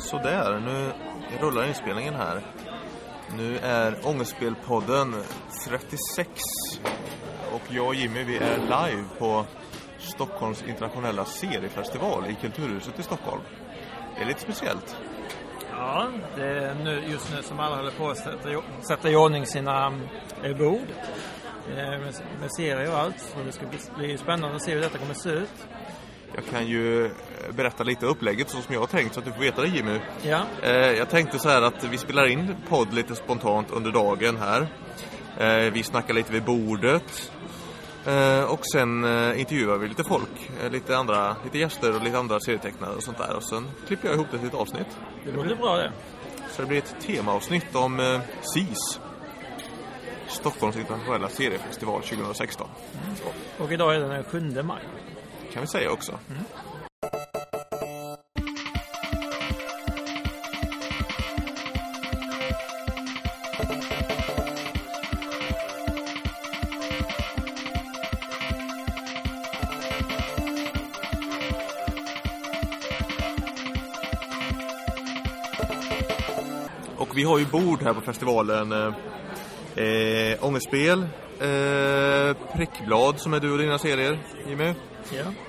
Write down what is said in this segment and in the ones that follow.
Sådär, nu rullar inspelningen här. Nu är Ångestspelpodden 36 och jag och Jimmy vi är live på Stockholms internationella seriefestival i Kulturhuset i Stockholm. Det är lite speciellt. Ja, det är nu, just nu som alla håller på att sätta, i- sätta i ordning sina eh, bord eh, med, med serier och allt. Så det ska bli, bli spännande att se hur detta kommer att se ut. Jag kan ju eh, berätta lite upplägget så som jag har tänkt så att du får veta det Jimmy. Ja, Eh, jag tänkte så här att vi spelar in podd lite spontant under dagen här. Eh, vi snackar lite vid bordet. Och sen intervjuar vi lite folk, lite andra, lite gäster och lite andra serietecknare och sånt där. Och sen klipper jag ihop det till ett avsnitt. det låter bra det. Så det blir ett temaavsnitt om SIS. Stockholms internationella seriefestival 2016. Och idag är det den 7 maj. Kan vi säga också. Och vi har ju bord här på festivalen. Eh, eh ångestspel, eh, prickblad som är du och dina serier, Jimmy.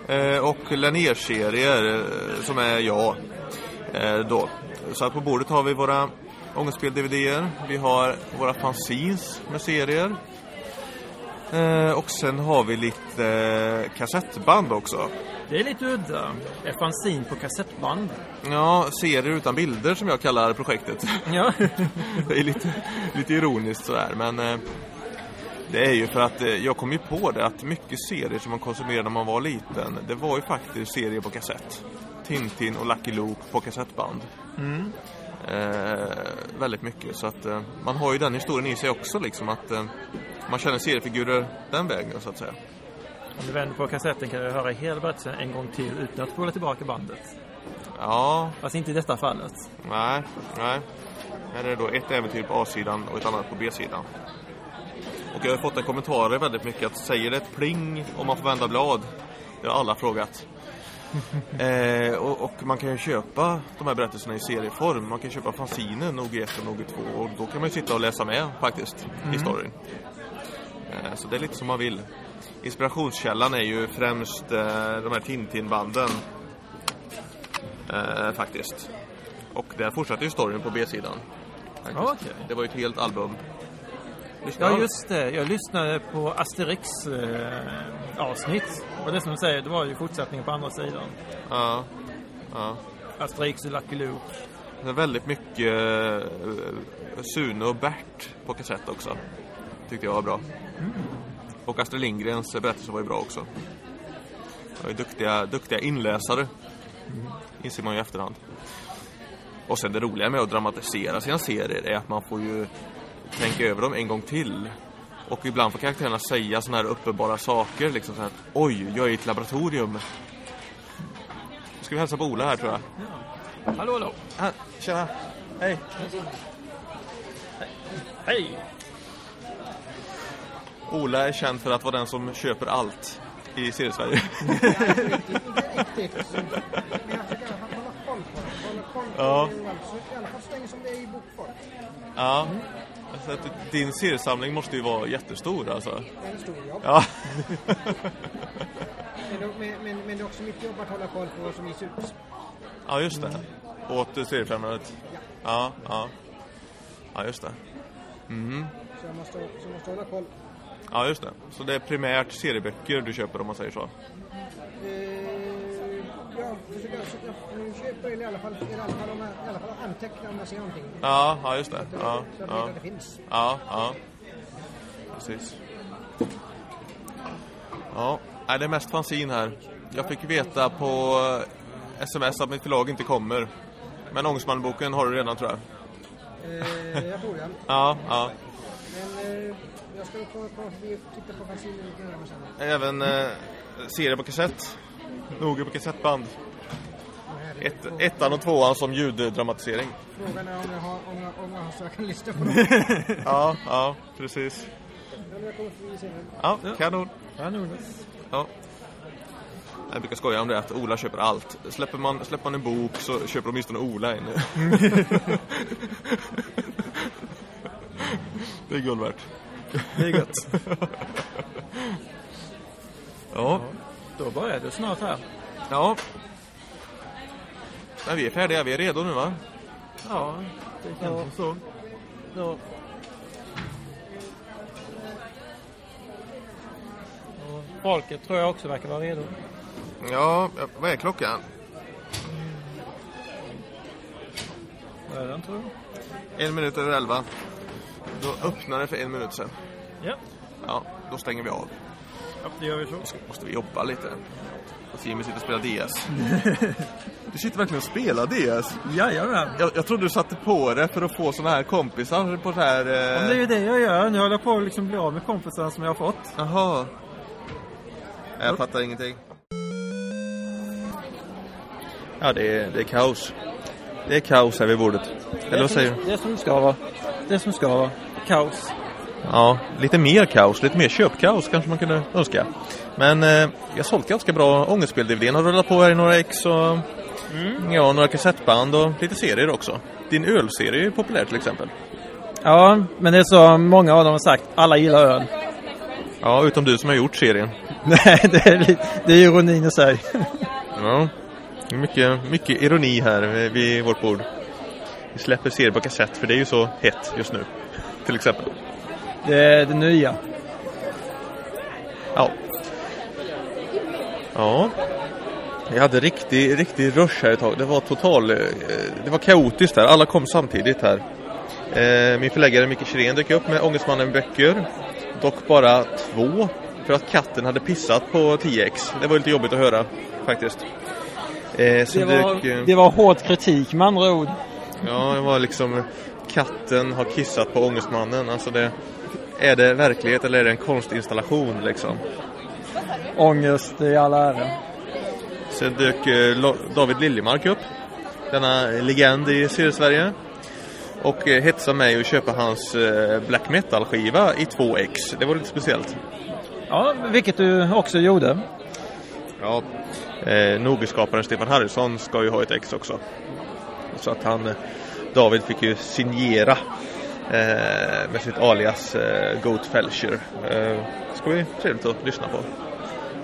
Eh, och Lennér-serier eh, som är jag. Eh, då. Så på bordet har vi våra ångestspel-DVD-er. Vi har våra fanzines med serier. Eh, och sen har vi lite eh, kassettband också. Det är lite udda. Ett fanzin på kassettband. Ja, serier utan bilder som jag kallar projektet. Ja. Det är lite, lite ironiskt sådär men eh, det är ju för att eh, jag kom ju på det att mycket serier som man konsumerade när man var liten det var ju faktiskt serier på kassett. Tintin och Lucky Luke på kassettband. Mm. Eh, väldigt mycket så att eh, man har ju den historien i sig också liksom att eh, man känner seriefigurer den vägen så att säga. Om du vänder på kassetten kan du höra hela berättelsen en gång till utan att spola tillbaka bandet. Ja, Fast inte i detta fallet. nej, nej. Här är det då ett äventyr på A-sidan och ett annat på B-sidan. Och jag har fått en kommentar väldigt mycket att säger det ett pling om man får vända blad? Det har alla frågat. eh, och, och man kan ju köpa de här berättelserna i serieform. Man kan köpa fanzinen OG1 och OG2 och då kan man ju sitta och läsa med faktiskt i storyn. Eh, så det är lite som man vill. Inspirationskällan är ju främst eh, de här Tintin-banden. Eh, faktiskt. Och där fortsatte ju storyn på B-sidan. faktiskt. Okej. Det var ju ett helt album. Ja, just det. Jag lyssnade på Asterix eh, avsnitt. Och det som du säger, det var ju fortsättningen på andra sidan. Ja. ja. Asterix och Lucky Luke. Det är väldigt mycket eh, Sune och Bert på kassett också. Tyckte jag var bra. Och Astrid Lindgrens berättelse var ju bra också. Var ju duktiga, duktiga inläsare. Inser man ju i efterhand. Och sen det roliga med att dramatisera sina serier är att man får ju tänka över dem en gång till. Och ibland får karaktärerna säga sådana här uppenbara saker. Liksom så här, Oj, jag är i ett laboratorium. Nu ska vi hälsa på Ola här tror jag. Hallå, hallå. Ah, tjena. Hej. Hej! Ola är känd för att vara den som köper allt i Seriesverige. Ja. ja. Så att din seriesamling måste ju vara jättestor alltså. Det är en stor jobb. Ja. Men, men, men, det är också mitt jobb att hålla koll på vad som ges ut. ja, just det. Åt Seriefrämjandet. Ja, ja. Ja, just det. Mhm. Så jag måste, så jag måste hålla koll. Ja, just det. Så det är primärt serieböcker du köper om man säger så. Ja, jag köper i alla fall, i alla fall, om jag, i alla fall anteckna om jag ser någonting. Ja, ja just det. Så att, Ja, så att ja. det finns. Ja, ja. Precis. Ja, nej, det är mest fanzin här. Jag fick veta på eh, sms att mitt förlag inte kommer. Men Ångestmannen-boken har du redan tror jag. Eh, jag tror det. Ja, ja. Men eh, jag ska på, på, titta på fanzinen lite närmare sen. Även eh, serier på kassett. Noga på kassettband. Och här är Ett, ettan och tvåan som ljuddramatisering. Frågan är om jag har, om jag, om jag har sökanlista på dem. Ja, ja, precis. Ja, kanon. Ja, nog. Ja. Jag brukar skoja om det att Ola köper allt. Släpper man, släpper man en bok så köper åtminstone Ola en. det är guld värt. Det är gött. Ja, Då börjar du snart här. ja. Men vi är färdiga, vi är redo nu va? Ja, det känns som så. Och folket tror jag också verkar vara redo. Ja, vad är klockan? Vad är den tror du? En minut över elva. Då öppnar det för en minut sedan. Ja, Ja, då stänger vi av. ja det gör vi så. Måste vi jobba lite. Och Jimmy sitter och spelar DS. Du sitter verkligen och spelar DS? Jajamän. Jag, jag trodde du satte på det för att få såna här kompisar på så här... Eh... Det är ju det jag gör. Nu håller jag på att liksom bli av med kompisarna som jag har fått. Jaha. Jag fattar ingenting. Ja, det är, det är kaos. Det är kaos här vid bordet. Eller vad säger du? Det är som ska vara. Det är som ska vara. Kaos. Ja, lite mer kaos, lite mer köpkaos kanske man kunde önska. Men eh, jag sålt ganska bra ångestspel-DVD. har rullat på här i några ex och ja, några kassettband och lite serier också. Din ölserie är populär till exempel. Ja, men det är så många av dem har sagt. Alla gillar öl. Ja, utom du som har gjort serien. Nej, det är, det är ironin i sig. Ja, mycket, mycket ironi här vid- vid vårt bord. Vi släpper serier på kassett för det är ju så hett just nu. Till exempel. Det är det nya. Ja. Ja. Jag hade riktig, riktig rush här ett tag. Det var total... eh, Det var kaotiskt här. Alla kom samtidigt här. Eh, Min förläggare Micke Kirén dök upp med Ångestmannen-böcker. Dock bara två. För att katten hade pissat på 10x. Det var lite jobbigt att höra faktiskt. Eh, Det var, dök, det var hård kritik med andra ord. Ja, det var liksom katten har kissat på Ångestmannen. Alltså det, är det verklighet eller är det en konstinstallation liksom? Ångest i all ära. Sen dök eh, David Liljemark upp. Denna legend i Sverige. Och eh, hetsade mig att köpa hans eh, black metal-skiva i 2x. Det var lite speciellt. Ja, vilket du också gjorde. Ja. Eh, Nogi-skaparen Stefan Harrison ska ju ha ett ex också. Så att han, David fick ju signera med sitt alias eh, Goat Felcher. Eh, ska bli trevligt att lyssna på.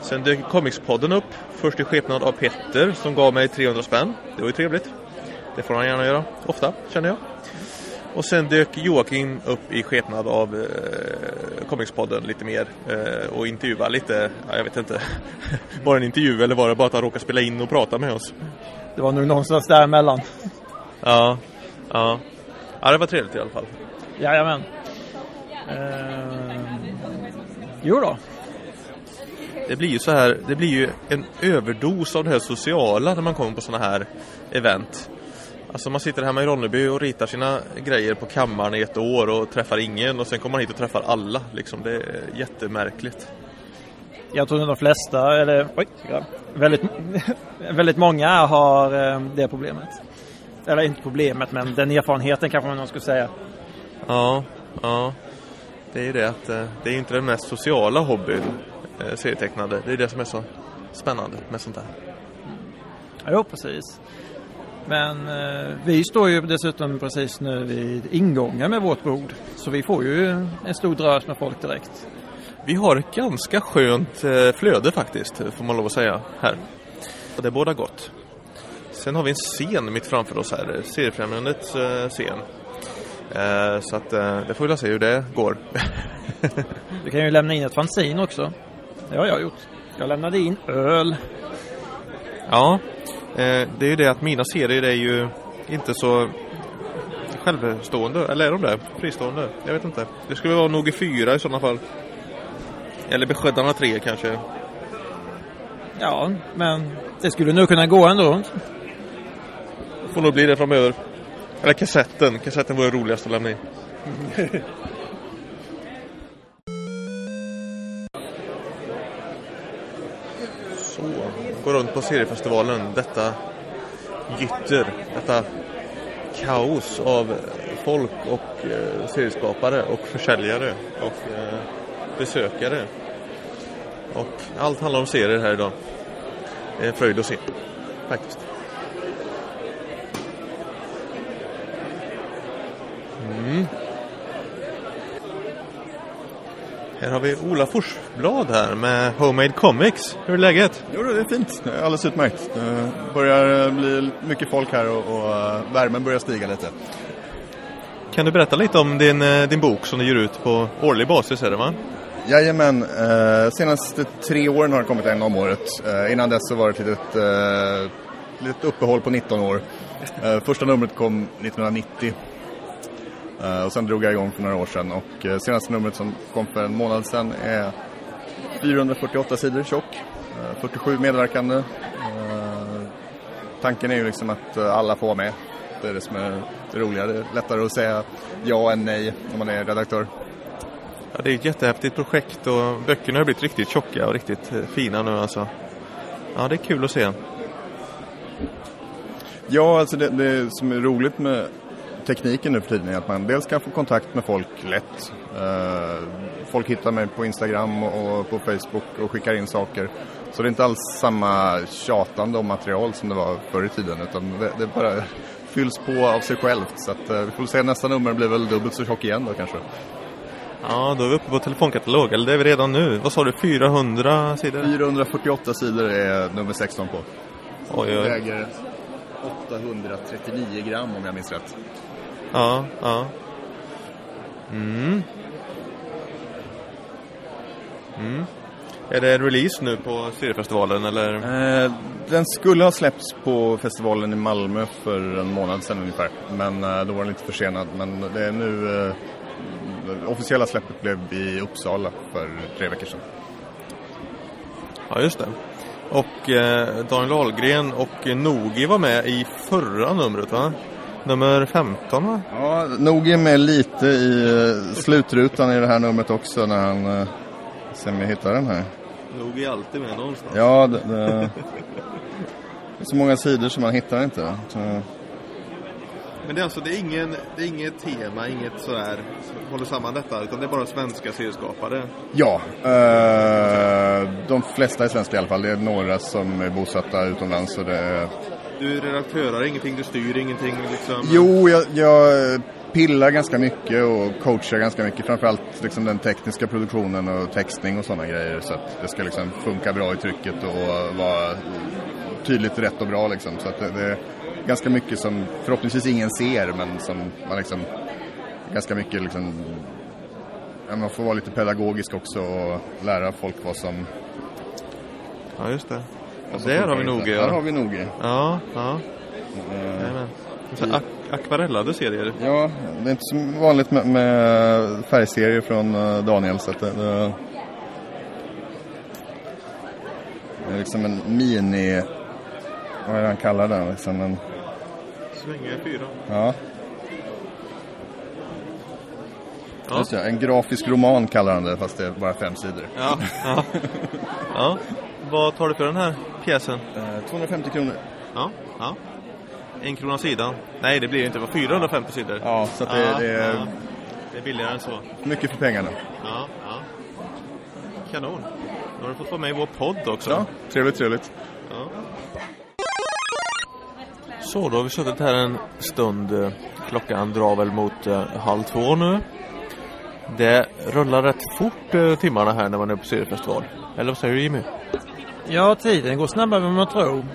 Sen dök Comicspodden upp. Först i skepnad av Petter som gav mig 300 spänn. Det var ju trevligt. Det får han gärna göra. Ofta, känner jag. Och sen dök Joakim upp i skepnad av eh, Comicspodden lite mer eh, och intervjua lite, ja, jag vet inte, var det en intervju eller var det bara att han råkade spela in och prata med oss? Det var nog någonstans däremellan. Ja, ja. Ja, det var trevligt i alla fall. Jajamän. Ehm, jo då. Det blir ju så här, det blir ju en överdos av det här sociala när man kommer på sådana här event. Alltså man sitter hemma i Ronneby och ritar sina grejer på kammaren i ett år och träffar ingen och sen kommer man hit och träffar alla. Liksom. Det är jättemärkligt. Jag tror att de flesta, eller oj, ja, väldigt, väldigt många har eh, det problemet. Eller inte problemet, men den erfarenheten kanske man skulle säga. Ja, ja. Det är ju det att eh, det är inte den mest sociala hobbyn, eh, serietecknande. Det är det som är så spännande med sånt här. Jo, precis. Men eh, vi står ju dessutom precis nu vid ingången med vårt bord. Så vi får ju en stor drös med folk direkt. Vi har ett ganska skönt eh, flöde faktiskt, får man lov att säga, här. Och det båda gott. Sen har vi en scen mitt framför oss här, Seriefrämjandets eh, scen. Eh, så att eh, det får vi se hur det går. Du kan ju lämna in ett fanzine också. Det har jag gjort. Jag lämnade in öl. ja, eh, det är ju det att mina serier är ju inte så självstående, eller är de det? Fristående? Jag vet inte. Det skulle vara nog i fyra i sådana fall. Eller Beskyddarna tre kanske. Ja, men det skulle nog kunna gå ändå. Får nog bli det framöver. Eller kassetten. Kassetten var det roligast att lämna in. Så, går runt på seriefestivalen. Detta gytter, detta kaos av folk och eh, serieskapare och försäljare och eh, besökare. Och allt handlar om serier här idag. Det är en fröjd att se, faktiskt. Mm. Här har vi Ola Forsblad här med Homemade Comics. Hur är läget? Jo, det är fint. Det är alldeles utmärkt. Det börjar bli mycket folk här och, och eh, värmen börjar stiga lite. Kan du berätta lite om din, eh, din bok som du ger ut på årlig basis, är det va? Jajamän, eh, senaste tre åren har det kommit en om året. Eh, innan dess så var det ett litet, eh, litet uppehåll på 19 år. Eh, första numret kom 1990. Eh, och sen drog jag igång för några år sedan och eh, senaste numret som kom för en månad sedan är 448 sidor tjock. Eh, 47 medverkande. Eh, tanken är ju liksom att alla får vara med. Det är det som är det roliga. Det är lättare att säga ja än nej när man är redaktör. Ja, det är ett jättehäftigt projekt och böckerna har blivit riktigt tjocka och riktigt fina nu alltså. Ja, det är kul att se. Ja, alltså det, det som är roligt med tekniken nu för tiden är att man dels kan få kontakt med folk lätt. Eh, folk hittar mig på Instagram och, på Facebook och skickar in saker. Så det är inte alls samma tjatande om material som det var förr i tiden utan det, det bara fylls på av sig självt. Så att, eh, vi får se nästa nummer blir väl dubbelt så tjock igen då kanske. Ja, då är vi uppe på telefonkatalog, eller det är vi redan nu. Vad sa du, 400 sidor? 448 sidor är nummer 16 på. Oj, oj. Väger 839 gram om jag minns rätt. Ja, ja. Mm. Mm. Är det release nu på seriefestivalen eller? Eh, den skulle ha släppts på festivalen i Malmö för en månad sedan ungefär. Men eh, då var den lite försenad. Men det är nu... Eh, det officiella släppet blev i Uppsala för tre veckor sedan. Ja, just det. Och eh, Daniel Ahlgren och Nogi var med i förra numret va? Nummer 15 va? Ja, nog är med lite i eh, slutrutan i det här numret också när han... Eh, om jag hittar den här. Nogi är alltid med någonstans. Ja, det, det, det är så många sidor som man hittar inte. Så, Men det är alltså, det är, ingen, det är inget tema, inget sådär som håller samman detta, utan det är bara svenska serieskapare. Ja, eh, de flesta är svenska i alla fall. Det är några som är bosatta utomlands. Och det är... Du redaktörar ingenting, du styr ingenting liksom? Jo, jag, jag pillar ganska mycket och coachar ganska mycket. Framförallt liksom den tekniska produktionen och textning och sådana grejer. Så att det ska liksom funka bra i trycket och vara tydligt rätt och bra liksom. Så att det, det är ganska mycket som förhoppningsvis ingen ser men som man liksom ganska mycket liksom man får vara lite pedagogisk också och lära folk vad som... Ja, just det. Som där har vi ja. Där har vi Nogi. Ja, ja. Så ak- akvarellade serier. Ja, det är inte så vanligt med, med färgserier från eh, Daniel så att det, det, det är liksom en mini, vad är det han kallar det? Liksom en, Svänga fyra. ja, Ja. Just det, en grafisk roman kallar han det fast det är bara fem sidor. Ja, ja. ja. Vad tar du för den här pjäsen? Eh, 250 kronor. Ja, ja. En krona sidan. Nej, det blir inte. Det var 450 sidor. Ja, så det, Ja, det är ja. Det är billigare än så. mycket för pengarna. Ja, ja. Kanon. Nu har du fått vara med i vår podd också. Ja, trevligt, trevligt. Ja. Så, då har vi suttit här en stund. Klockan drar väl mot eh, halv två nu. Det rullar rätt fort eh, timmarna här när man är på seriefestival. Eller vad säger du Jimmy? Ja, tiden går snabbare än man tror.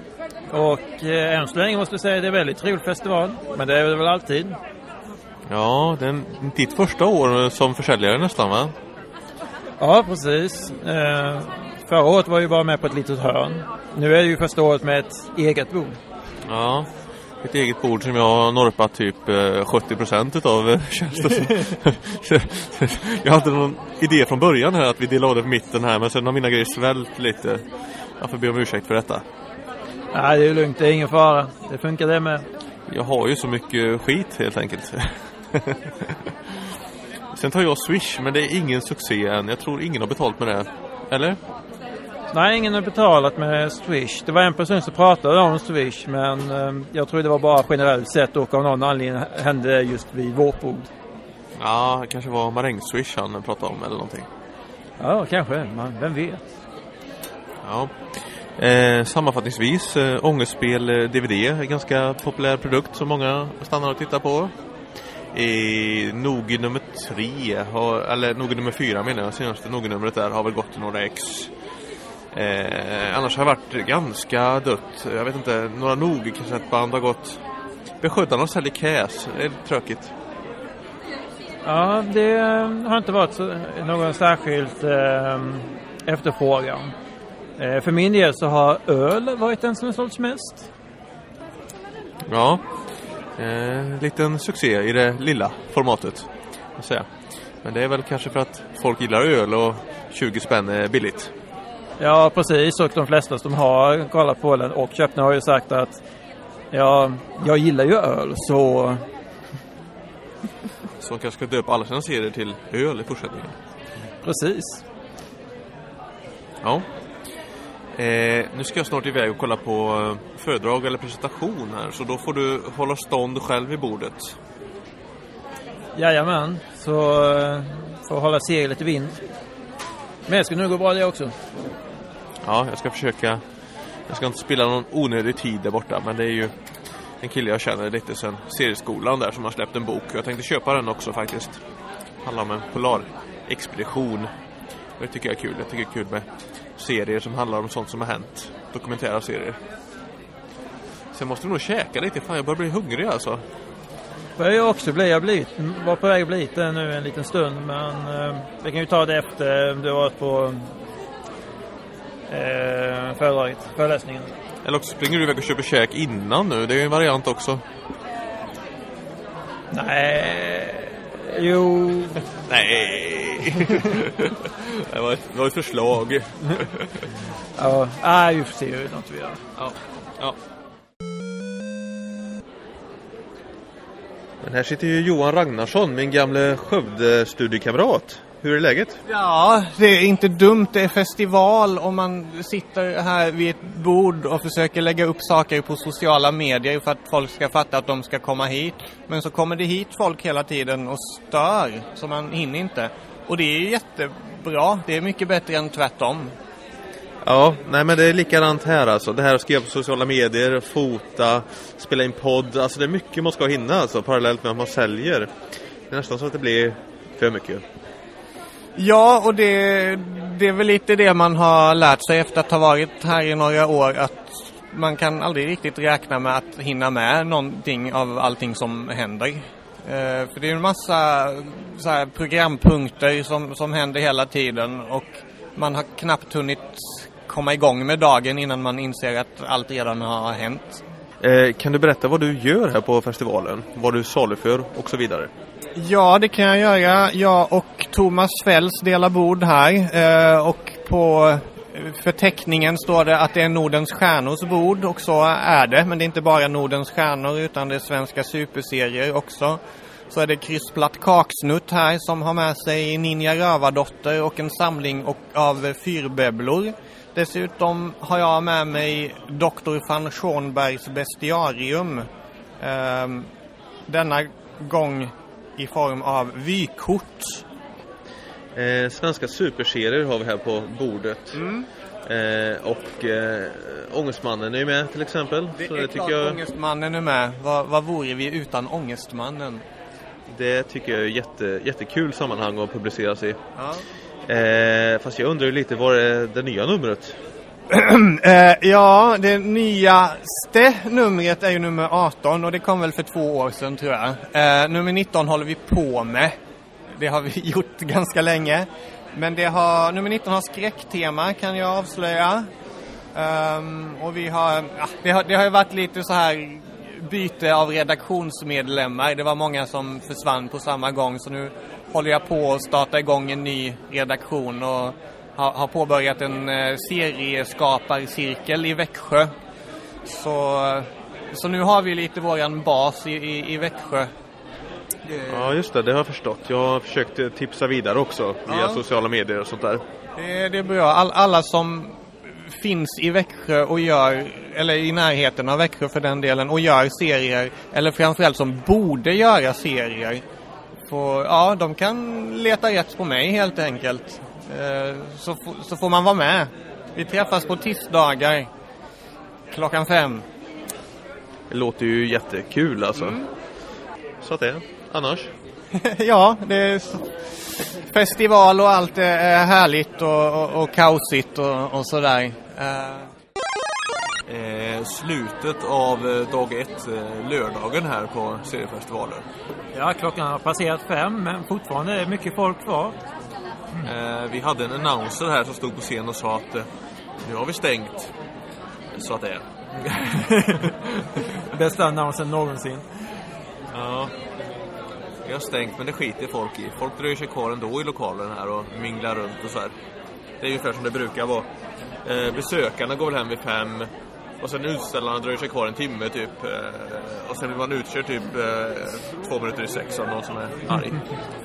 Och eh, än så länge måste jag säga att det är en väldigt trevlig festival. Men det är det väl alltid. Ja, det är ditt första år som försäljare nästan va? Ja, precis. Eh, förra året var jag ju bara med på ett litet hörn. Nu är det ju första året med ett eget bord. Ja, ett eget bord som jag har norpat typ eh, 70 procent utav eh, känns det som. Jag hade någon idé från början här att vi delade av det på mitten här men sen har mina grejer svällt lite. Jag får be om ursäkt för detta. Nej, det är lugnt. Det är ingen fara. Det funkar det med. Jag har ju så mycket skit helt enkelt. Sen tar jag Swish men det är ingen succé än. Jag tror ingen har betalt med det. Eller? Nej, ingen har betalat med Swish. Det var en person som pratade om Swish men eh, jag tror det var bara generellt sett och av någon anledning hände det just vid vårt bord. Ja, det kanske var maräng-swish han pratade om eller någonting. Ja, kanske. Man, vem vet? Ja. Eh, sammanfattningsvis, eh, ångestspel eh, DVD är en ganska populär produkt som många stannar och tittar på. Eh, Nogi nummer tre, har, eller Nogi nummer fyra menar jag, senaste Nogi-numret där har väl gått några ex. Eh, annars har det varit ganska dött. Jag vet inte, några Nogi-kassettband har gått. Beskyddarna säljer käs, det är tråkigt. Ja, det eh, har inte varit någon särskilt eh, efterfrågan. Eh, för min del så har öl varit den som har sålts mest. Ja, eh, liten succé i det lilla formatet. Säga. Men det är väl kanske för att folk gillar öl och 20 spänn är billigt. Ja, precis. Och de flesta som har kollat på den och köpt den har ju sagt att ja, jag gillar ju öl så Så kanske ska döpa alla sina serier till öl i fortsättningen. precis. Ja. Eh, nu ska jag snart iväg och kolla på eh, föredrag eller presentation här. Så då får du hålla stånd själv vid bordet. Jajamän, så eh, får hålla seglet i vind. Men det ska nog gå bra det också. Ja, jag ska försöka. Jag ska inte spilla någon onödig tid där borta. Men det är ju en kille jag känner lite sen serieskolan där som har släppt en bok. Jag tänkte köpa den också faktiskt. Handlar om en polarexpedition. Det tycker jag är kul. Jag tycker det är kul med serier som handlar om sånt som har hänt. Dokumentära serier. Sen måste vi nog käka lite. Fan, jag börjar bli hungrig alltså. börjar jag också bli. Jag blivit, var på väg att bli det nu en liten stund. Men eh, vi kan ju ta det efter du har varit på eh, föredraget, föreläsningen. Eller också springer du iväg och köper käk innan nu. Det är ju en variant också. Nej, jo, Nej! det, var ett, det var ett förslag. ja, nej, vi får se hur något vi gör. Ja. ja. Men här sitter ju Johan Ragnarsson, min gamle Skövde-studiekamrat. Hur är läget? Ja, det är inte dumt. Det är festival och man sitter här vid ett bord och försöker lägga upp saker på sociala medier för att folk ska fatta att de ska komma hit. Men så kommer det hit folk hela tiden och stör, så man hinner inte. Och det är jättebra. Det är mycket bättre än tvärtom. Ja, nej men det är likadant här alltså. Det här att skriva på sociala medier, fota, spela in podd. Alltså det är mycket man ska hinna alltså parallellt med att man säljer. Det är nästan så att det blir för mycket. Ja, och det, det är väl lite det man har lärt sig efter att ha varit här i några år att man kan aldrig riktigt räkna med att hinna med någonting av allting som händer. Eh, för det är en massa så här, programpunkter som, som händer hela tiden och man har knappt hunnit komma igång med dagen innan man inser att allt redan har hänt. Eh, kan du berätta vad du gör här på festivalen? Vad du saluför och så vidare? Ja, det kan jag göra. Jag och Thomas Fälls delar bord här eh, och på eh, förteckningen står det att det är Nordens stjärnors bord och så är det. Men det är inte bara Nordens stjärnor utan det är svenska superserier också. Så är det Kryssplatt Kaksnutt här som har med sig Ninja Rövardotter och en samling och, av fyrböblor. Dessutom har jag med mig Dr. van Schonbergs bestiarium. Ehm, denna gång i form av vykort. Eh, svenska superserier har vi här på bordet. Mm. Eh, och eh, Ångestmannen är ju med till exempel. Det så är det klart jag, Ångestmannen är med. Vad, vad vore vi utan Ångestmannen? det tycker jag är jätte, jättekul sammanhang att publiceras i. Ja. Eh, fast jag undrar ju lite, vad är det nya numret? Eh, ja, det nyaste numret är ju nummer 18 och det kom väl för två år sedan tror jag. Eh, nummer 19 håller vi på med. Det har vi gjort ganska länge. Men det har, nummer 19 har skräcktema kan jag avslöja. Ehm, och vi har, ja, det har, det har ju varit lite så här byte av redaktionsmedlemmar. Det var många som försvann på samma gång så nu håller jag på att starta igång en ny redaktion och har, har påbörjat en eh, serieskaparcirkel i Växjö. Så, så nu har vi lite våran bas i, i, i Växjö. Ja just det, det har jag förstått. Jag har försökt eh, tipsa vidare också via Ja. sociala medier och sånt där. Det, det är bra. All, alla som finns i Växjö och gör, eller i närheten av Växjö för den delen, och gör serier, eller framförallt som borde göra serier, får, ja, de kan leta rätt på mig helt enkelt. Eh, så, så får man vara med. Vi träffas på tisdagar klockan fem. Det låter ju jättekul alltså. Så att det. Annars? ja, det är festival och allt är härligt och, och, och kaosigt och, och sådär. Eh, Eh, slutet av eh, dag ett, eh, lördagen här på seriefestivalen. Ja, klockan har passerat fem, men fortfarande är det mycket folk kvar. Eh, vi hade en announcer här som stod på scen och sa att eh, nu har vi stängt. Så att det är. Bästa annonsen någonsin. Ja. Vi har stängt men det skiter folk i. Folk dröjer sig kvar ändå i lokalen här och minglar runt och så här. Det är ungefär som det brukar vara. Eh, besökarna går väl hem vid fem. Och sen utställarna dröjer sig kvar en timme typ. Eh, och sen blir man utkörd typ eh, två minuter i sex av någon som är arg.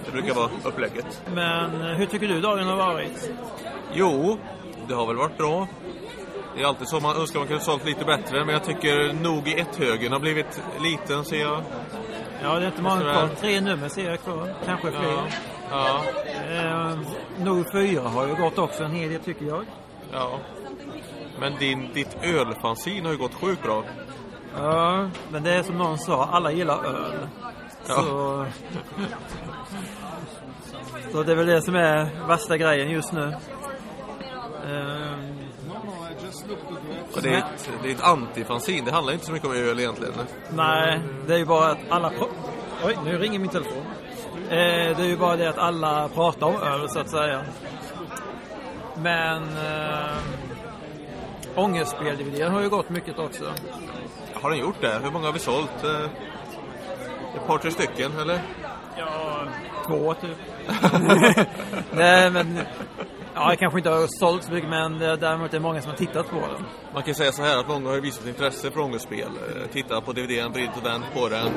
Det brukar vara upplägget. Men eh, hur tycker du dagen har varit? Jo, det har väl varit bra. Det är alltid så man önskar man kunde sålt lite bättre. Men jag tycker nog i ett högen har blivit liten ser jag. Ja, det är inte många kvar. Tre nummer ser jag kvar. Kanske fler. Ja. Ja. Eh, Nog 4 har ju gått också en hel del tycker jag. Ja. Men din, ditt ölfanzin har ju gått sjukt bra. Ja, men det är som någon sa, alla gillar öl. Ja. Så, så det är väl det som är värsta grejen just nu. Ehm, Och det är ett, det är ett antifanzin. Det handlar inte så mycket om öl egentligen. nej, det är ju bara att alla... Oj, nu ringer min telefon. Eh, det är ju bara det att alla pratar om öl så att säga. Men... Eh, Ångestspel-DVD har ju gått mycket också. Har den gjort det? Hur många har vi sålt? Eh, Ett par, tre stycken, eller? Ja, två typ. Nej, men... Ja, jag kanske inte har sålt så mycket, men det- däremot är det många som har tittat på den. Man kan säga så här att många har visat intresse för ångestspel. Eh, Tittat på DVDn, vridit och vänt på den.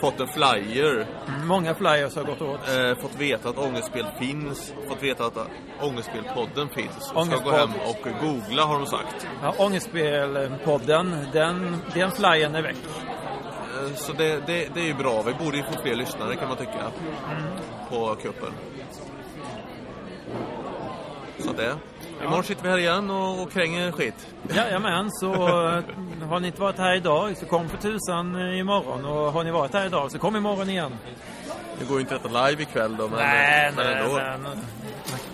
Fått en flyer. Många flyers har gått åt. Eh, fått veta att ångestspel finns. Fått veta att Ångestspelpodden finns. Ska gå hem och googla har de sagt. Ja, Ångestspel-podden, den, den flyern är väck. Eh, Så det, det, det är ju bra. Vi borde ju få fler lyssnare kan man tycka. På kuppen. Så att det. Imorgon sitter vi här igen och, och kränger skit. Jajamän, så eh, har ni inte varit här idag så kom för tusan eh, imorgon. Och har ni varit här idag så kom imorgon igen. Det går ju inte att äta live ikväll då, men, nej, men nej, ändå. men, eh,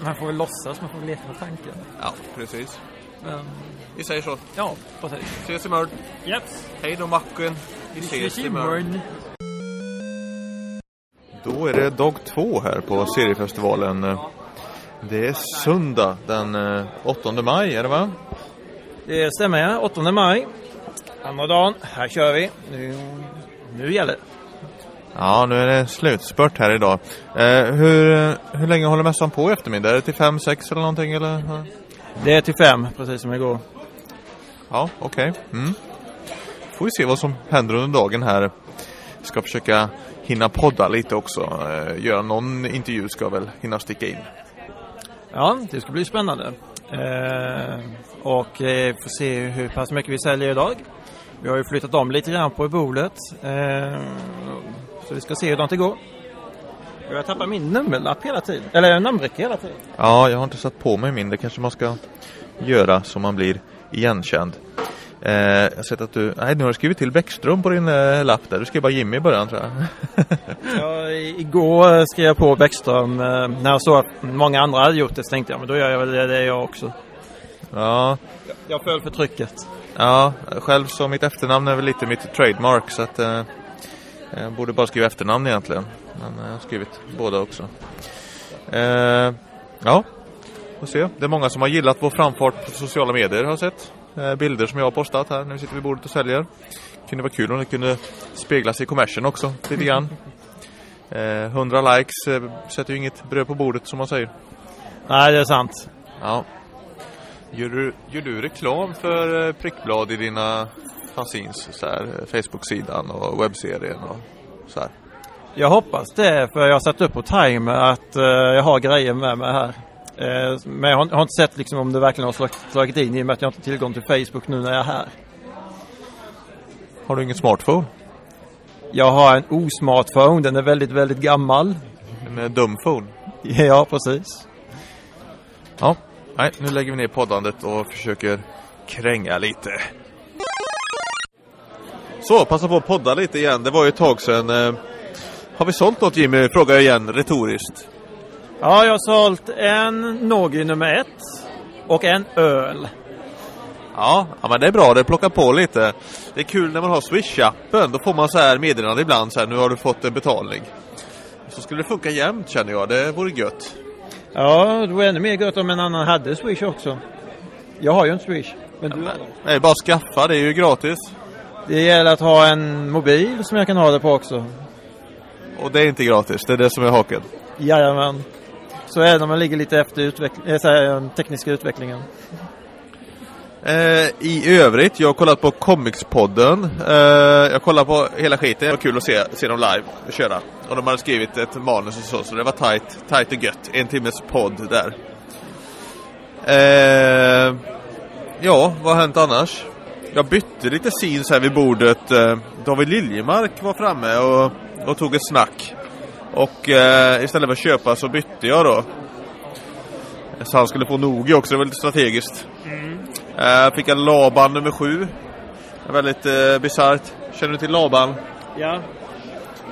man får väl låtsas, man får väl leka med tanken. Ja, precis. Men, Vi säger så. ja, precis. Ses imorgon. Jeps. Hej då Macken. Vi ses imorgon. imorgon. Då är det dag två här på seriefestivalen. Det är söndag den eh, 8 maj, är det va? Det stämmer, ja. 8 maj. Andra dagen. Här kör vi. Nu, nu gäller det. Ja, nu är det slutspurt här idag. Eh, hur, hur länge håller mässan på i eftermiddag? Är det till fem, sex eller någonting eller? Det är till fem, precis som igår. Ja, okej. Mm. Får vi se vad som händer under dagen här. Ska försöka hinna podda lite också. Eh, göra någon intervju ska väl hinna sticka in. Ja, det ska bli spännande. Eh, och eh, får se hur pass mycket vi säljer idag. Vi har ju flyttat om lite grann på bordet. Eh, så vi ska se hur det går. Jag tappar min nummerlapp hela tiden. Eller namnbricka hela tiden. Ja, jag har inte satt på mig min. Det kanske man ska göra så man blir igenkänd. Eh, jag har sett att du... Nej, nu har du skrivit till Bäckström på din eh, lapp där. Du skrev bara Jimmy i början tror jag. Ja, igår eh, skrev jag på Bäckström. Eh, när jag såg att många andra hade gjort det så tänkte jag men då gör jag väl det, det jag också. ja, Jag föll för trycket. ja, själv så mitt efternamn är väl lite mitt trademark så att eh, jag borde bara skriva efternamn egentligen. Men eh, jag har skrivit båda också. Eh, ja, får se. Det är många som har gillat vår framfart på sociala medier har jag sett. Eh, bilder som jag har postat här. Nu sitter vi vid bordet och säljer. Kunde vara kul om det kunde speglas i kommersen också lite grann. Eh, 100 likes eh, sätter ju inget bröd på bordet som man säger. Nej, det är sant. Ja. Gör du, gör du reklam för eh, prickblad i dina fanzines? Så här, eh, Facebook-sidan och webbserien och så här. Jag hoppas det, för jag har satt upp på timer att eh, jag har grejer med mig här. Eh, men jag har, inte sett liksom om det verkligen har slag- slagit in i och med att jag inte har tillgång till Facebook nu när jag är här. Har du ingen smartphone? Jag har en osmartphone, den är väldigt, väldigt gammal. En eh, dumphone? Ja, precis. Ja. Nej, nu lägger vi ner poddandet och försöker kränga lite. Så, passa på att podda lite igen. Det var ju ett tag sedan. Eh, har vi sålt något Jimmy? Frågar jag igen retoriskt. Ja, jag har sålt en Nogi nummer ett och en öl. Ja, ja men det är bra. Det plockar på lite. Det är kul när man har Swish-appen. Då får man så här meddelande ibland så här, nu har du fått en betalning. Så skulle det funka jämt känner jag. Det vore gött. Ja, det vore ännu mer gött om en annan hade Swish också. Jag har ju inte Swish. Men du har det. Nej, bara skaffa. Det är ju gratis. Det gäller att ha en mobil som jag kan ha det på också. Och det är inte gratis. Det är det som är haken. Jajamän. Så är det när man ligger lite efter utveck- äh, tekniska utvecklingen. Eh, I övrigt, jag har kollat på Comicspodden. Eh, jag kollar på hela skiten. Det var kul att se, se dem live och köra. Och de hade skrivit ett manus och så, så det var tight, tight och gött. En timmes podd där. Eh, ja, vad har hänt annars? Jag bytte lite scenes här vid bordet. Eh, David Liljemark var framme och, och tog ett snack. Och eh, istället för att köpa så bytte jag då. Så han skulle få Nogi också, det var lite strategiskt. Uh, fick en Laban nummer sju. Väldigt uh, bisarrt. Känner du till Laban? Ja.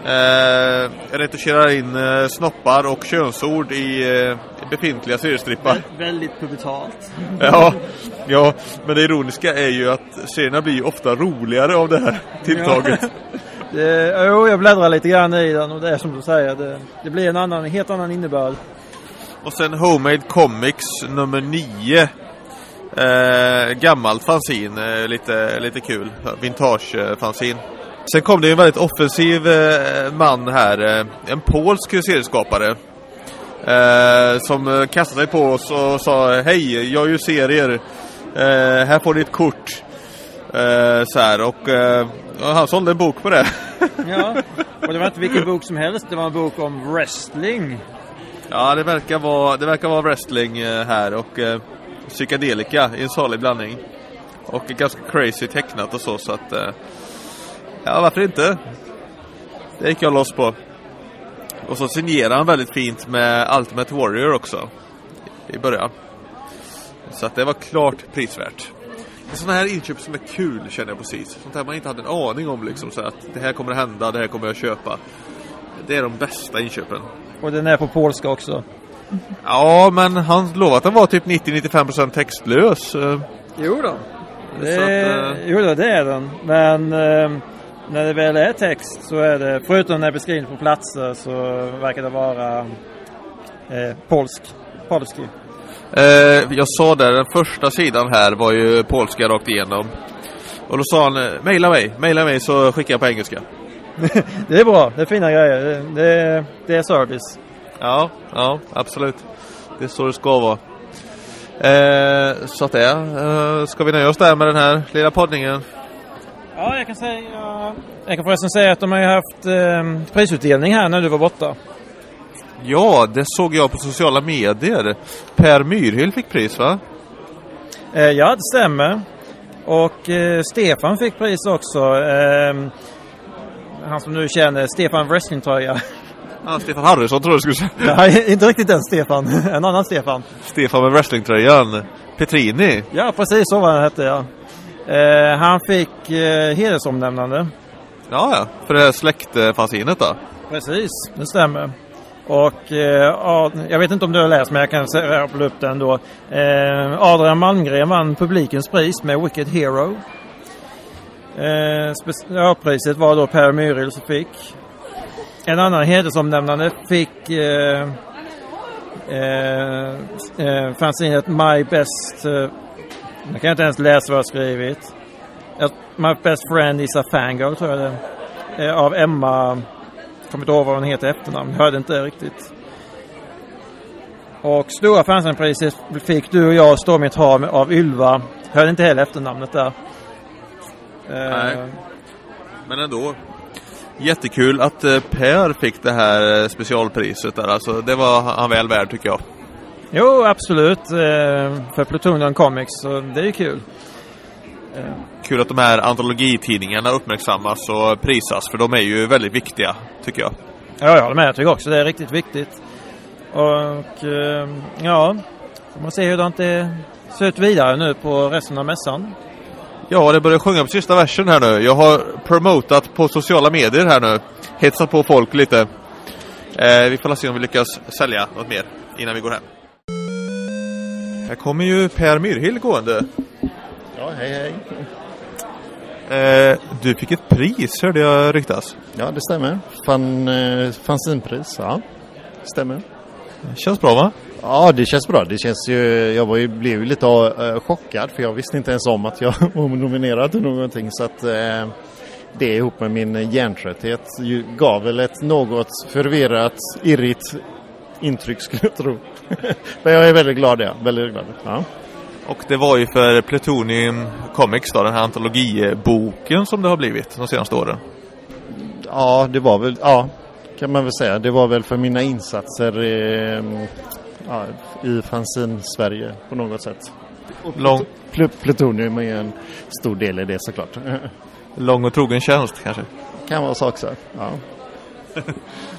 Uh, retuscherar in uh, snoppar och könsord i uh, befintliga seriestrippar. Väldigt pubitalt. ja, ja, men det ironiska är ju att serierna blir ofta roligare av det här tilltaget. Det, jo, jag bläddrar lite grann i den och det är som du säger. Det, det blir en annan, helt annan innebörd. Och sen Homemade Comics nummer 9. Eh, gammalt fanzin, eh, lite, lite kul. Vintage eh, fanzin. Sen kom det en väldigt offensiv eh, man här. Eh, en polsk serieskapare. Eh, som eh, kastade sig på oss och sa Hej, jag gör serier. Eh, här får ni ett kort. Eh, så här, och eh, han sålde en bok på det. Ja, och det var inte vilken bok som helst. Det var en bok om wrestling. Ja, det verkar vara, det verkar vara wrestling eh, här och eh, psykedelika i en salig blandning. Och ganska crazy tecknat och så, så att... Eh, ja, varför inte? Det gick jag loss på. Och så signerar han väldigt fint med Ultimate Warrior också. I början. Så att det var klart prisvärt. Sådana här inköp som är kul känner jag precis. Sånt här man inte hade en aning om liksom. Så att det här kommer att hända, det här kommer jag köpa. Det är de bästa inköpen. Och den är på polska också. Ja, men han lovade att den var typ 90-95% textlös. Jo då. Det, att, eh, Jo då, det är den. Men eh, när det väl är text så är det, förutom när beskrivning på platser så verkar det vara eh, polsk. Polski. Eh, jag sa där, den första sidan här var ju polska rakt igenom. Och då sa han, eh, mejla mig, mejla mig så skickar jag på engelska. Det är bra, det är fina grejer. Det, det, det är service. Ja, ja, absolut. Det är så det ska vara. Eh, så att det är. Eh, ska vi nöja oss där med den här lilla poddningen? Ja, jag kan säga... Jag kan förresten säga att de har ju haft eh, prisutdelning här när du var borta. Ja, det såg jag på sociala medier. Per Myrhill fick pris va? Eh, ja, det stämmer. Och eh, Stefan fick pris också. Eh, han som nu känner Stefan wrestlingtröja. Ja, Stefan Harrison tror jag du skulle säga. Nej, inte riktigt den Stefan. En annan Stefan. Stefan med wrestlingtröjan. Petrini. Ja, precis så var han hette ja. Eh, han fick eh, hedersomnämnande. Ja, ja. För det här släktfanzinet då. Precis, det stämmer. Och eh, Ad- jag vet inte om du har läst men jag kan rabbla upp den då. Eh, Adrian Malmgren vann publikens pris med Wicked Hero. Eh, specialpriset var då Per Myril som fick. En annan hedersomnämnande fick eh, eh, eh, fanzinet My Best... Eh, jag kan inte ens läsa vad jag har skrivit. My Best Friend is a Fangirl tror jag det är. Eh, av Emma kommer inte ihåg vad hon heter i efternamn. Hörde inte riktigt. Och stora fansenpriset fick du och jag stå mitt hav av Ylva. Hörde inte heller efternamnet där. Nej. Eh, Men ändå. Jättekul att eh, Per fick det här eh, specialpriset där. Alltså, det var han väl värd tycker jag. jo, absolut. Eh, för Plutonian Comics, så det är ju kul. Kul att de här antologitidningarna uppmärksammas och prisas. För de är ju väldigt viktiga, tycker jag. Ja, jag håller med. Jag tycker också det är riktigt viktigt. Och eh, ja, Man ser hur det ser ut vidare nu på resten av mässan. Ja, det börjar sjunga på sista versen här nu. Jag har promotat på sociala medier här nu. Hetsat på folk lite. Eh, vi får se om vi lyckas sälja något mer innan vi går hem. Här kommer ju Per Myrhill gående. Ja, hej hej. Eh, du fick ett pris hörde jag ryktas. Ja, det stämmer. Fan, eh, fanzinpris, ja. Stämmer. Känns bra va? Ja, det känns bra. Det känns ju, jag var ju, blev ju lite uh, chockad för jag visste inte ens om att jag var nominerad till någonting. Så att uh, det ihop med min hjärntrötthet gav väl ett något förvirrat, irrigt intryck skulle jag tro. Men jag är väldigt glad, ja. Väldigt glad. Ja. Och det var ju för Plutonium Comics då, den här antologiboken som det har blivit de senaste åren. Ja, det var väl, ja, kan man väl säga. Det var väl för mina insatser i, ja, i fanzin-Sverige på något sätt. Lång... Pl Plutonium är en stor del i det såklart. Lång och trogen tjänst kanske? Kan vara så också, ja.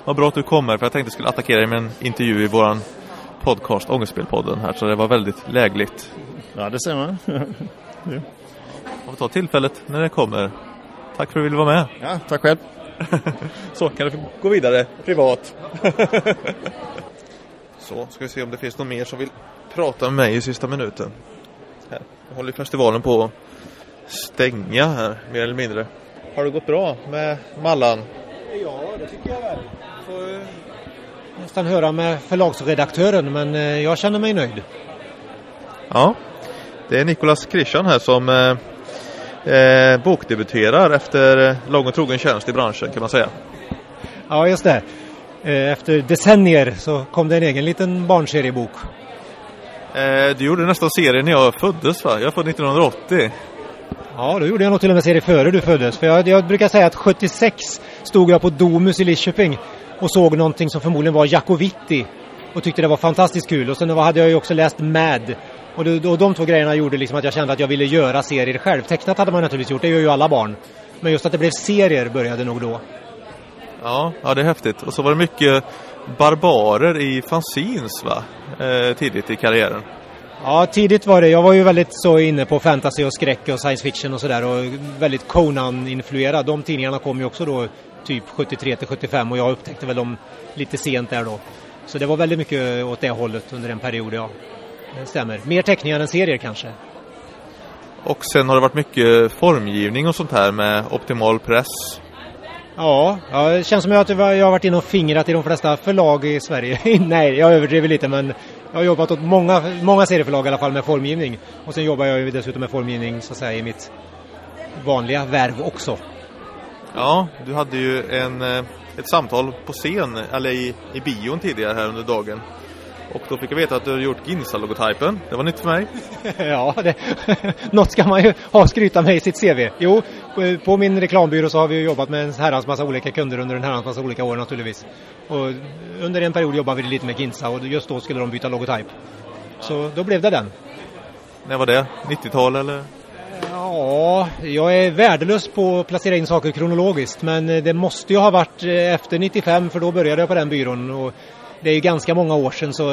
Vad bra att du kommer för jag tänkte jag skulle attackera dig med en intervju i våran podcast Ångestspelpodden här så det var väldigt lägligt. Ja, det ser man. ja. Får ta tillfället när det kommer. Tack för att du ville vara med. Ja, tack själv. så kan du gå vidare privat. så, ska vi se om det finns någon mer som vill prata med mig i sista minuten. Här. Jag håller festivalen på att stänga här, mer eller mindre. Har det gått bra med Mallan? Ja, det tycker jag väl. Får nästan höra med förlagsredaktören, men eh, jag känner mig nöjd. Ja, det är Nikolas Christian här som eh, eh, bokdebuterar efter lång och trogen tjänst i branschen kan man säga. Ja, just det. Eh, efter decennier så kom det en egen liten barnseriebok. Eh, du gjorde nästan serien när jag föddes va? Jag är född 1980. Ja, då gjorde jag nog till och med serie före du föddes. För jag, jag brukar säga att 76 stod jag på Domus i Lidköping och såg någonting som förmodligen var Jacovitti och tyckte det var fantastiskt kul. Och sen hade jag ju också läst Mad. Och, det, och de två grejerna gjorde liksom att jag kände att jag ville göra serier själv. Tecknat hade man naturligtvis gjort, det gör ju alla barn. Men just att det blev serier började nog då. Ja, ja det är häftigt. Och så var det mycket barbarer i fanzines va? Eh, tidigt i karriären. Ja, tidigt var det. Jag var ju väldigt så inne på fantasy och skräck och science fiction och sådär och väldigt Conan-influerad. De tidningarna kom ju också då typ 73 till 75 och jag upptäckte väl dem lite sent där då. Så det var väldigt mycket åt det hållet under en period, ja. Det stämmer. Mer teckningar än serier kanske. Och sen har det varit mycket formgivning och sånt här med optimal press. Ja, ja det känns som att jag har varit inne och fingrat i de flesta förlag i Sverige. Nej, jag överdriver lite men jag har jobbat åt många, många serieförlag i alla fall med formgivning. Och sen jobbar jag ju dessutom med formgivning så att säga i mitt vanliga värv också. Ja, du hade ju en, eh, ett samtal på scen, eller i, i bion tidigare här under dagen. Och då fick jag veta att du har gjort Ginsa-logotypen. Det var nytt för mig. ja, det, något ska man ju ha skryta med i sitt CV. Jo, på min reklambyrå så har vi jobbat med en herrans massa olika kunder under en herrans massa olika år naturligtvis. Och under en period jobbade vi lite med Ginsa och just då skulle de byta logotyp. Så då blev det den. När var det? 90-tal eller? Ja, jag är värdelös på att placera in saker kronologiskt men det måste ju ha varit efter 95 för då började jag på den byrån. Och det är ju ganska många år sedan så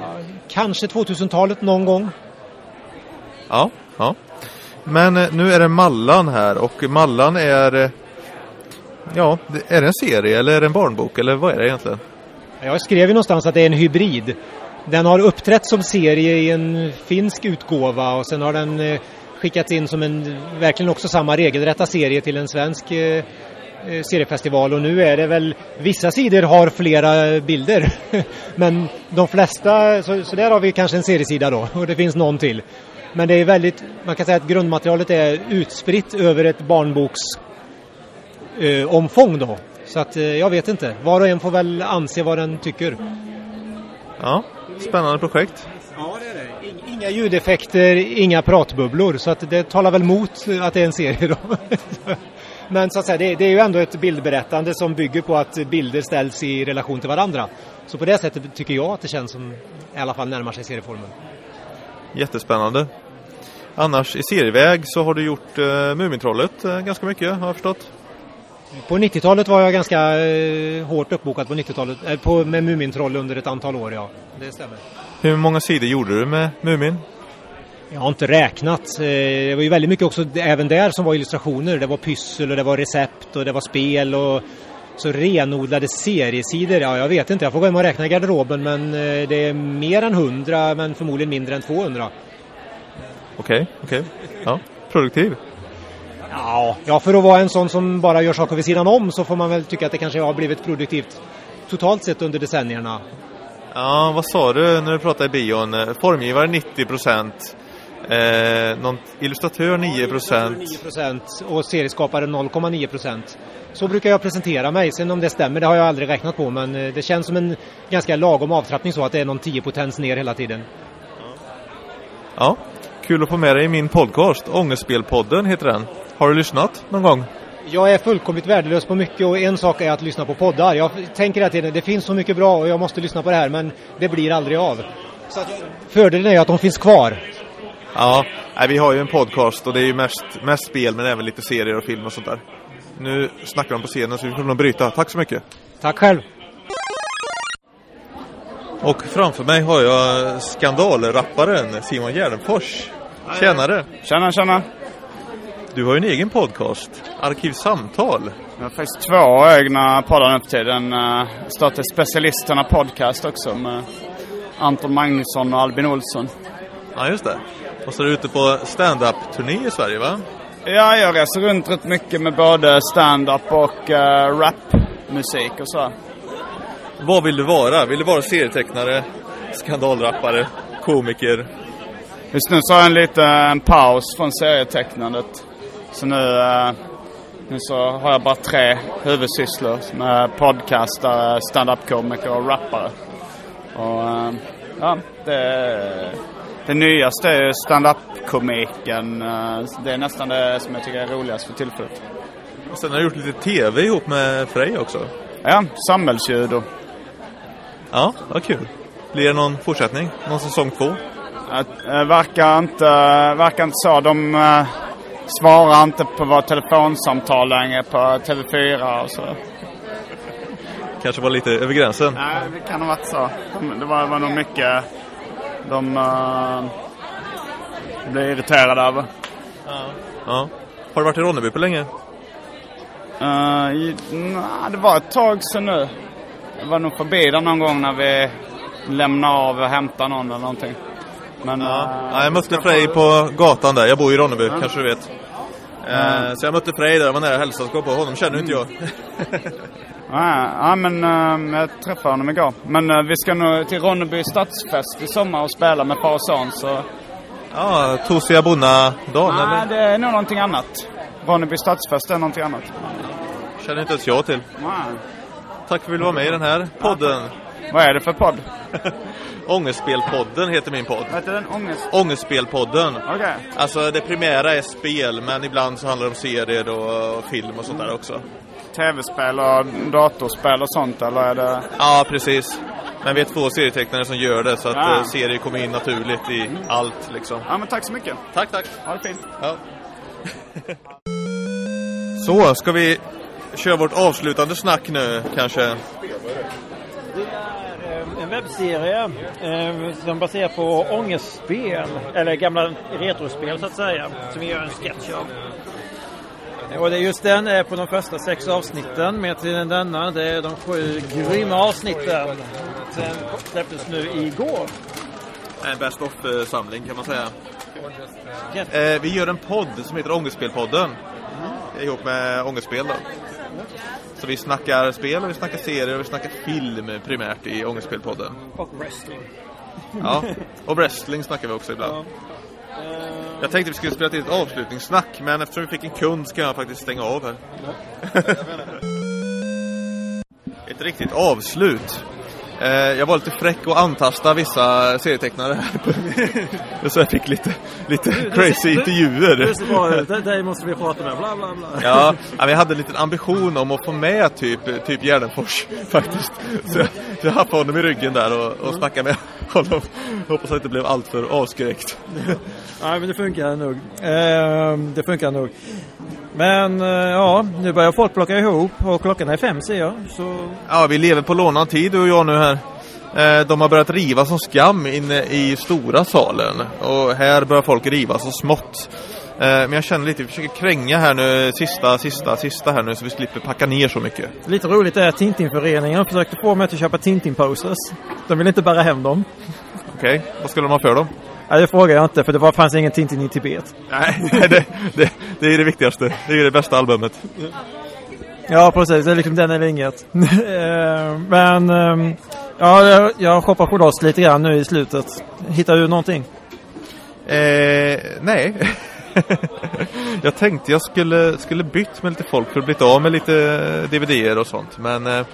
ja, kanske 2000-talet någon gång. Ja, ja. Men eh, nu är det Mallan här och Mallan är eh, Ja, är det en serie eller är det en barnbok eller vad är det egentligen? Jag skrev ju någonstans att det är en hybrid. Den har uppträtt som serie i en finsk utgåva och sen har den eh, skickats in som en verkligen också samma regelrätta serie till en svensk seriefestival och nu är det väl vissa sidor har flera bilder men de flesta, så, så där har vi kanske en seriesida då och det finns någon till. Men det är väldigt, man kan säga att grundmaterialet är utspritt över ett barnboks eh, då. Så att eh, jag vet inte, var och en får väl anse vad den tycker. Ja, spännande projekt. Ja, det är det. Inga ljudeffekter, inga pratbubblor så att det talar väl mot att det är en serie då. Men så att säga, det, det, är ju ändå ett bildberättande som bygger på att bilder ställs i relation till varandra. Så på det sättet tycker jag att det känns som i alla fall närmar sig serieformen. Jättespännande. Annars i serieväg så har du gjort uh, Mumintrollet uh, ganska mycket har jag förstått. På 90-talet var jag ganska uh, hårt uppbokad på 90-talet, äh, på, med Mumintroll under ett antal år, ja. Det stämmer. Hur många sidor gjorde du med Mumin? Jag har inte räknat. Eh, det var ju väldigt mycket också även där som var illustrationer. Det var pyssel och det var recept och det var spel och så renodlade seriesidor. Ja, jag vet inte. Jag får gå hem och räkna i garderoben men eh, det är mer än 100 men förmodligen mindre än 200. Okej, okej. Ja, produktiv. Ja, ja, för att vara en sån som bara gör saker vid sidan om så får man väl tycka att det kanske har blivit produktivt totalt sett under decennierna. Ja, vad sa du när du pratade i bion? Eh, Formgivare 90 procent. Eh, någon illustratör 9 procent. 9 procent och serieskapare 0,9 procent. Så brukar jag presentera mig. Sen om det stämmer, det har jag aldrig räknat på. Men eh, det känns som en ganska lagom avtrappning så att det är någon 10 potens ner hela tiden. Ja, kul att få med dig i min podcast. Ångestspelpodden heter den. Har du lyssnat någon gång? Jag är fullkomligt värdelös på mycket och en sak är att lyssna på poddar. Jag tänker att det finns så mycket bra och jag måste lyssna på det här men det blir aldrig av. Så att, fördelen är att de finns kvar. Ja, nej, vi har ju en podcast och det är ju mest, mest spel men även lite serier och film och sånt där. Nu snackar de på scenen så vi får nog bryta. Tack så mycket. Tack själv. Och framför mig har jag skandalrapparen Simon Gärdenfors. Tjenare! Tjena, tjena! Du har ju en egen podcast, Arkivsamtal. Jag har faktiskt två egna poddar nu för tiden. Jag startade Specialisterna Podcast också med Anton Magnusson och Albin Olsson. Ja, just det. Och så är du ute på stand-up-turné i Sverige, va? Ja, jag reser runt rätt mycket med både stand-up och uh, rapmusik och så. Vad vill du vara? Vill du vara serietecknare, skandalrappare, komiker? Just nu så har jag en liten paus från serietecknandet. Så nu, uh, nu så har jag bara tre huvudsysslor med podcastare, stand-up-komiker och rappare. Och uh, ja, det, det nyaste är ju stand-up-komiken. Det är nästan det som jag tycker är roligast för tillfället. Och sen har du gjort lite TV ihop med Frej också. Ja, samhällsjudo. Ja, vad kul. Blir det någon fortsättning? Någon säsong två? Det verkar inte, verkar inte så. De uh, svarar inte på våra telefonsamtal längre på TV4 och så. Kanske var lite över gränsen? Nej, det kan ha varit så. Det var, var nog mycket de uh, blev irriterade över. Ja. ja. Har du varit i Ronneby på länge? Uh, i, nah, det var ett tag sedan nu. Jag var nog förbi där någon gång när vi lämnade av och hämtade någon eller någonting. Men, ja. Uh, ja, jag mötte Frej på gatan där. Jag bor i Ronneby, kanske du vet. Uh, så jag mötte Frej där, jag var nära hälsoskap på honom känner inte jag. ja, men uh, jag träffade honom igår. Men uh, vi ska nog till Ronneby stadsfest i sommar och spela med far och son, så... Ja, Tosia Bonna-dagen Nej, eller? det är nog någonting annat. Ronneby stadsfest är någonting annat. Känner inte ens jag till. Nej. Tack för att du ville vara med i den här podden. Vad är det för podd? Ångestspelpodden heter min podd. Vad heter den? Ångest? Ångestspelpodden. Okej. Okay. Alltså det primära är spel, men ibland så handlar det om serier och film och sånt där också. Tv-spel och datorspel och sånt, eller är det? Ja, precis. Men vi är två serietecknare som gör det, så att ja. serier kommer in naturligt i mm. allt liksom. Ja, men tack så mycket. Tack, tack. Ha det fint. Ja. så, ska vi köra vårt avslutande snack nu, kanske? Webbserie eh, som baserar på ångestspel, eller gamla retrospel så att säga, som vi gör en sketch av. Och det är just den är på de första sex avsnitten. Med till denna, det är de sju grymma avsnitten. Den släpptes nu igår. En best of-samling kan man säga. Eh, vi gör en podd som heter Ångestspelpodden. Ihop med Ångestspel då. Så vi snackar spel och vi snackar serier och vi snackar film primärt i Ångestspelpodden. Och wrestling. Ja, och wrestling snackar vi också ibland. Ja. Jag tänkte vi skulle spela till ett avslutningssnack men eftersom vi fick en kund ska jag faktiskt stänga av här. ett riktigt avslut. Eh, jag var lite fräck och antasta vissa serietecknare här. så jag fick lite, lite crazy intervjuer. Du ser bra ut, dig måste vi prata med, bla bla bla. Ja, ja vi hade en liten ambition om att få med typ, typ Gärdenfors faktiskt. Så jag, så jag haffade honom i ryggen där och, och snackade med honom. Hoppas att det inte blev alltför avskräckt. Nej, men det funkar nog. Eh, det funkar nog. Men eh, ja, nu börjar folk plocka ihop och klockan är fem ser jag. Så... Ja, vi lever på lånad tid du och jag nu här. Eh, de har börjat riva som skam inne i stora salen och här börjar folk riva så smått. Eh, men jag känner lite, vi försöker kränga här nu sista, sista, sista här nu så vi slipper packa ner så mycket. Lite roligt är att Tintinföreningen försökte få mig att köpa Tintin-posters. De vill inte bära hem dem. Okej, vad skulle de ha för dem? Nej, det frågar jag inte för det var, fanns ingen Tintin i Tibet. Nej, det, det, det är det viktigaste. Det är det bästa albumet. Ja, precis. Det är liksom den eller inget. Eh, Men ehm, ja, jag- på loss lite grann nu i slutet. Hittar du någonting? Eh, nej. jag tänkte jag skulle, skulle bytt med lite folk för att bli av med lite DVDer och sånt. Men eh,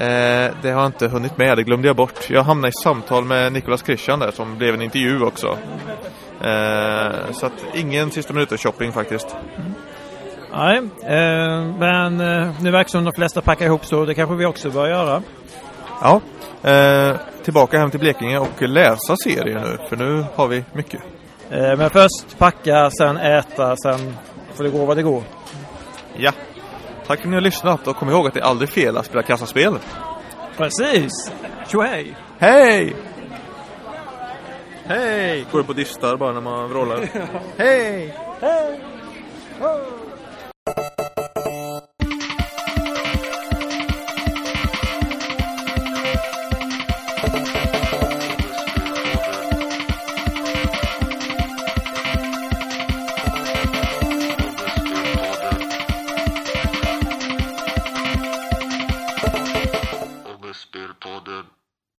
eh, det har jag inte hunnit med. Det glömde jag bort. Jag hamnade i samtal med Nicolas Christian där som blev en intervju också. Eh, så att ingen sista minuter shopping faktiskt. Nej, eh, men eh, nu verkar som de flesta packar ihop så det kanske vi också bör göra. Ja, eh, tillbaka hem till Blekinge och läsa serier nu. För nu har vi mycket. Eh, Men först packa, sen äta, sen får det gå vad det går. Ja. Tack för att ni har lyssnat och kom ihåg att det är aldrig fel att spela kassaspel. Precis! Tjohej! Hej! Hej! Går upp och distar bara när man vrålar. Hej! Hej! Oh!